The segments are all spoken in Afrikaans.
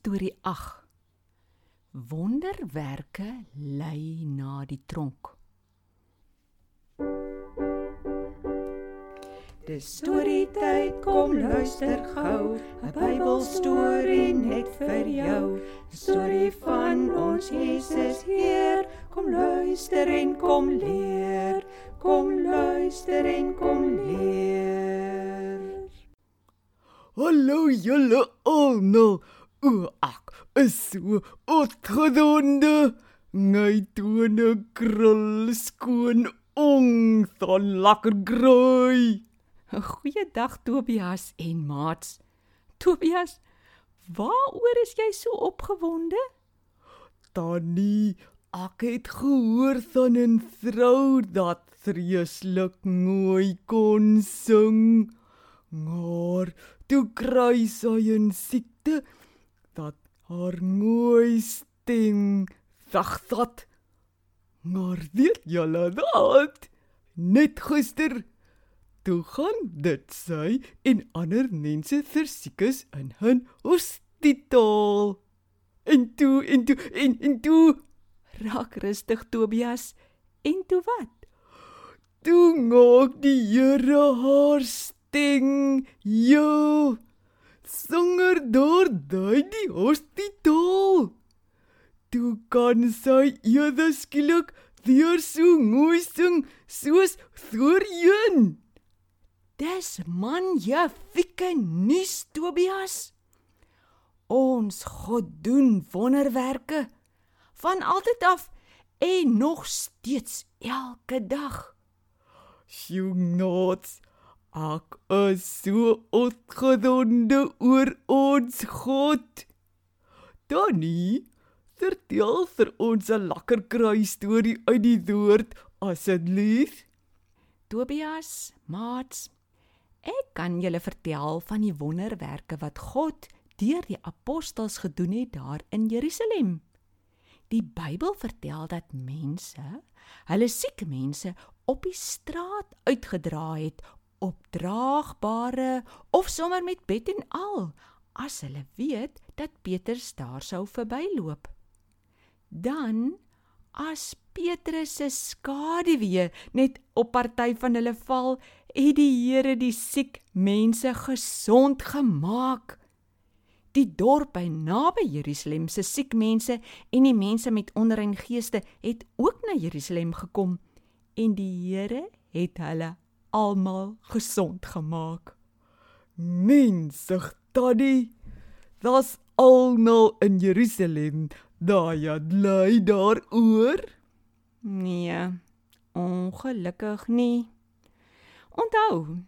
Storie 8. Wonderwerke lei na die tronk. Dis storietyd, kom luister gou, 'n Bybelstorie net vir jou. 'n Storie van ons Jesus Heer, kom luister en kom leer. Kom luister en kom leer. Hallo julle almal. O, ek is so opgewonde. My tone krul skoon ong, dan lekker groei. Goeiedag Tobias en maats. Tobias, waaroor is jy so opgewonde? Tannie, ek het gehoor van 'n vrou dat vreeslik mooi kon sing. Maar toe kry sy 'n siekte dat haar mooi stem wegvat. Maar weet julle dat net gister toe gaan dit sy en ander mense vir siekes in 'n hospitaal. En toe en toe en en toe Raak rustig Tobias. En toe wat? toe maak die Here haar sting. Ja. Sanger deur daai hospitaal. Toe kan sy eers skielik weer so mooi sing soos voorheen. Dis magnifieke nuus Tobias. Ons God doen wonderwerke van altyd af en nog steeds elke dag. Sjoenots, ek is so opgewonde oor ons God. Danny, vertel vir ons 'n lekker kry storie uit die woord asseblief. Tobias, maats, ek kan julle vertel van die wonderwerke wat God deur die apostels gedoen het daar in Jerusalem. Die Bybel vertel dat mense hulle siek mense op die straat uitgedra het op draagbare of sommer met bed en al as hulle weet dat Petrus daar sou verbyloop. Dan as Petrus se skaduwee net op party van hulle val, het die Here die siek mense gesond gemaak. Die dorp by naby Jerusalem se siek mense en die mense met onrein geeste het ook na Jerusalem gekom en die Here het hulle almal gesond gemaak. Mensig Tannie, das almal in Jerusalem, daai het lei daaroor. Nee, ongelukkig nie. Onthou,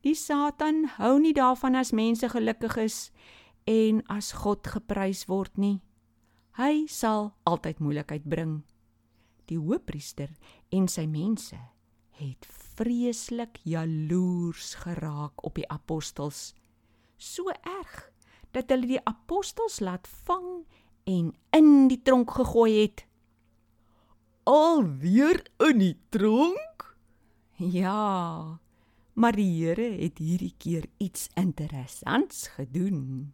die Satan hou nie daarvan as mense gelukkig is en as God geprys word nie. Hy sal altyd moeilikheid bring. Die hoofpriester en sy mense het vreeslik jaloers geraak op die apostels. So erg dat hulle die apostels laat vang en in die tronk gegooi het. Alweer in die tronk? Ja, maar die Here het hierdie keer iets interessants gedoen.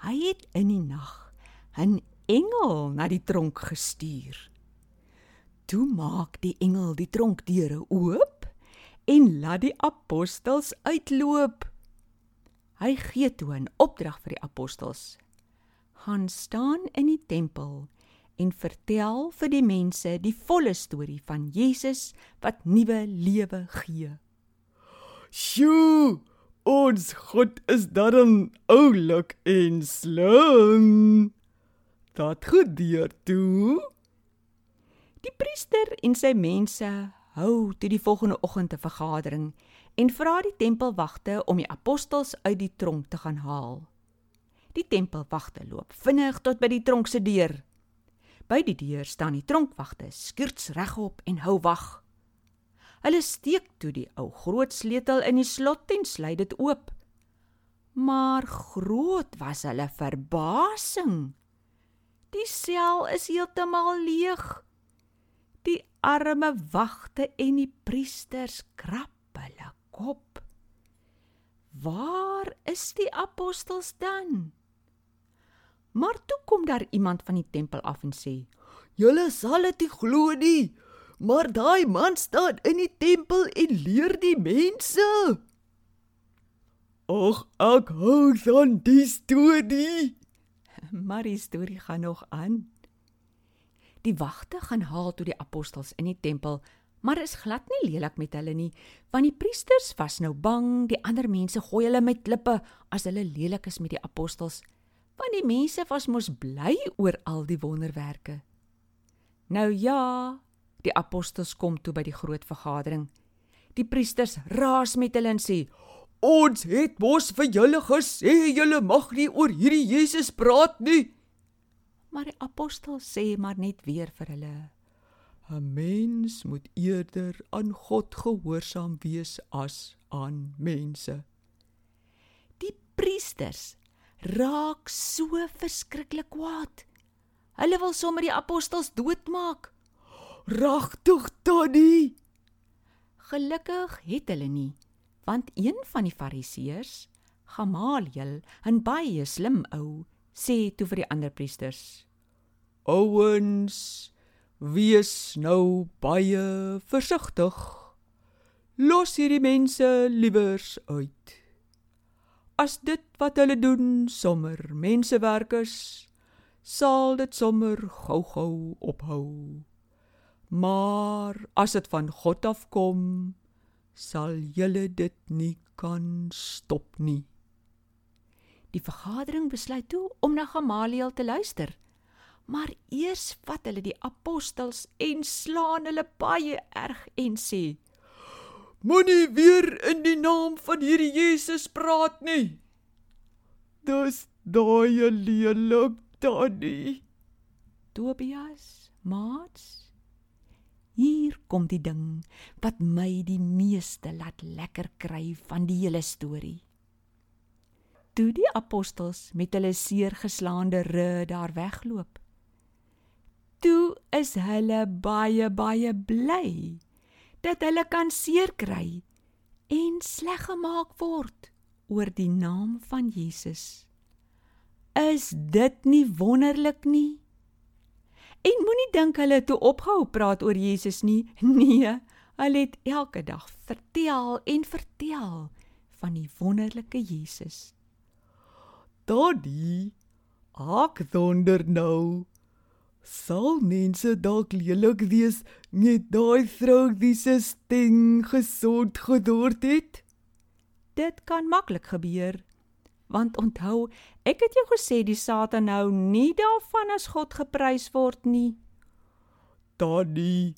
Hy het in die nag 'n engel na die tronk gestuur. Toe maak die engel die tronkdeure oop en laat die apostels uitloop. Hy gee toe 'n opdrag vir die apostels. Gaan staan in die tempel en vertel vir die mense die volle storie van Jesus wat nuwe lewe gee. Sjoe, ons God is darm oulik en slim. Dat gebeur toe. Die priester en sy mense hou toe die volgende oggend 'n vergadering en vra die tempelwagte om die apostels uit die tronk te gaan haal. Die tempelwagte loop vinnig tot by die tronk se deur. By die deur staan die tronkwagte skuurts regop en hou wag. Hulle steek toe die ou groot sleutel in die slot en sluit dit oop. Maar groot was hulle verbasing. Die sel is heeltemal leeg. Arme wagte en die priesters krap hulle kop. Waar is die apostels dan? Maar toe kom daar iemand van die tempel af en sê: "Julle sal dit nie glo nie, maar daai man staan in die tempel en leer die mense." "Ag, ek hou van die storie." Maar die storie gaan nog aan. Die wagte gaan haal toe die apostels in die tempel, maar is glad nie lelik met hulle nie, want die priesters was nou bang die ander mense gooi hulle met klippe as hulle lelik is met die apostels, want die mense was mos bly oor al die wonderwerke. Nou ja, die apostels kom toe by die groot vergadering. Die priesters raas met hulle en sê: "Ons het mos vir julle gesê julle mag nie oor hierdie Jesus praat nie." Maar die apostels sê maar net weer vir hulle: 'n Mens moet eerder aan God gehoorsaam wees as aan mense. Die priesters raak so verskriklik kwaad. Hulle wil sommer die apostels doodmaak. Ragtig, Tannie. Gelukkig het hulle nie, want een van die fariseërs, Gamaliel, 'n baie slim ou, sê toe vir die ander priesters: "Ouens, wees nou baie versigtig. Los hierdie mense liewers uit. As dit wat hulle doen sommer mensewerk is, sal dit sommer gou-gou ophou. Maar as dit van God afkom, sal julle dit nie kan stop nie. Die vergadering besluit toe om na Gamaliel te luister. Maar eers vat hulle die apostels en slaan hulle baie erg en sê: Moenie weer in die naam van hierdie Jesus praat nie. Dis daai lelik tannie. Tobias, maats. Hier kom die ding wat my die meeste laat lekker kry van die hele storie. Toe die apostels met hulle seer geslaande rug daar wegloop. Toe is hulle baie baie bly dat hulle kan seer kry en sleg gemaak word oor die naam van Jesus. Is dit nie wonderlik nie? En moenie dink hulle toe opgehou praat oor Jesus nie. Nee, hulle het elke dag vertel en vertel van die wonderlike Jesus. Daddy, ek wonder nou, sal mense dalk lelik wees met daai vrou wie se sting gesond geword het? Dit kan maklik gebeur. Want onthou, ek het jou gesê die Satan nou nie daarvan as God geprys word nie. Daddy,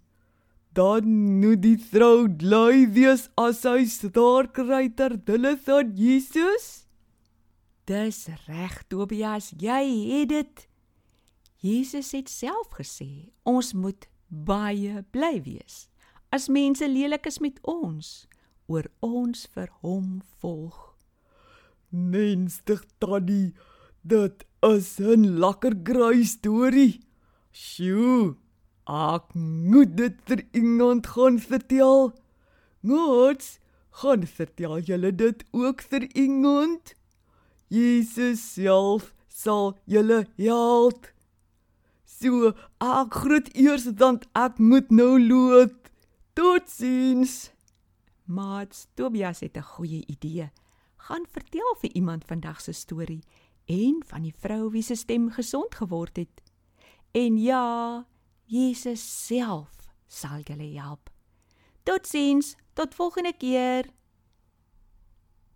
dan nou die vrou bly wees as hy daar kry ter wille van Jesus? Dis reg, Tobias, jy het dit. Jesus het self gesê ons moet baie bly wees as mense lelik is met ons oor ons vir hom volg. Menstig tannie, dit is 'n lekker graai storie. Sjoe, ek moet dit vir iemand gaan vertel. Gots, gaan vertel julle dit ook vir iemand? Jesus self sal julle help. So, ek groet eers dan ek moet nou loop. Totsiens. Mats Tobias het 'n goeie idee. Gaan vertel vir iemand vandag se storie en van die vrou wie se stem gesond geword het. En ja, Jesus self sal julle help. Totsiens, tot volgende keer.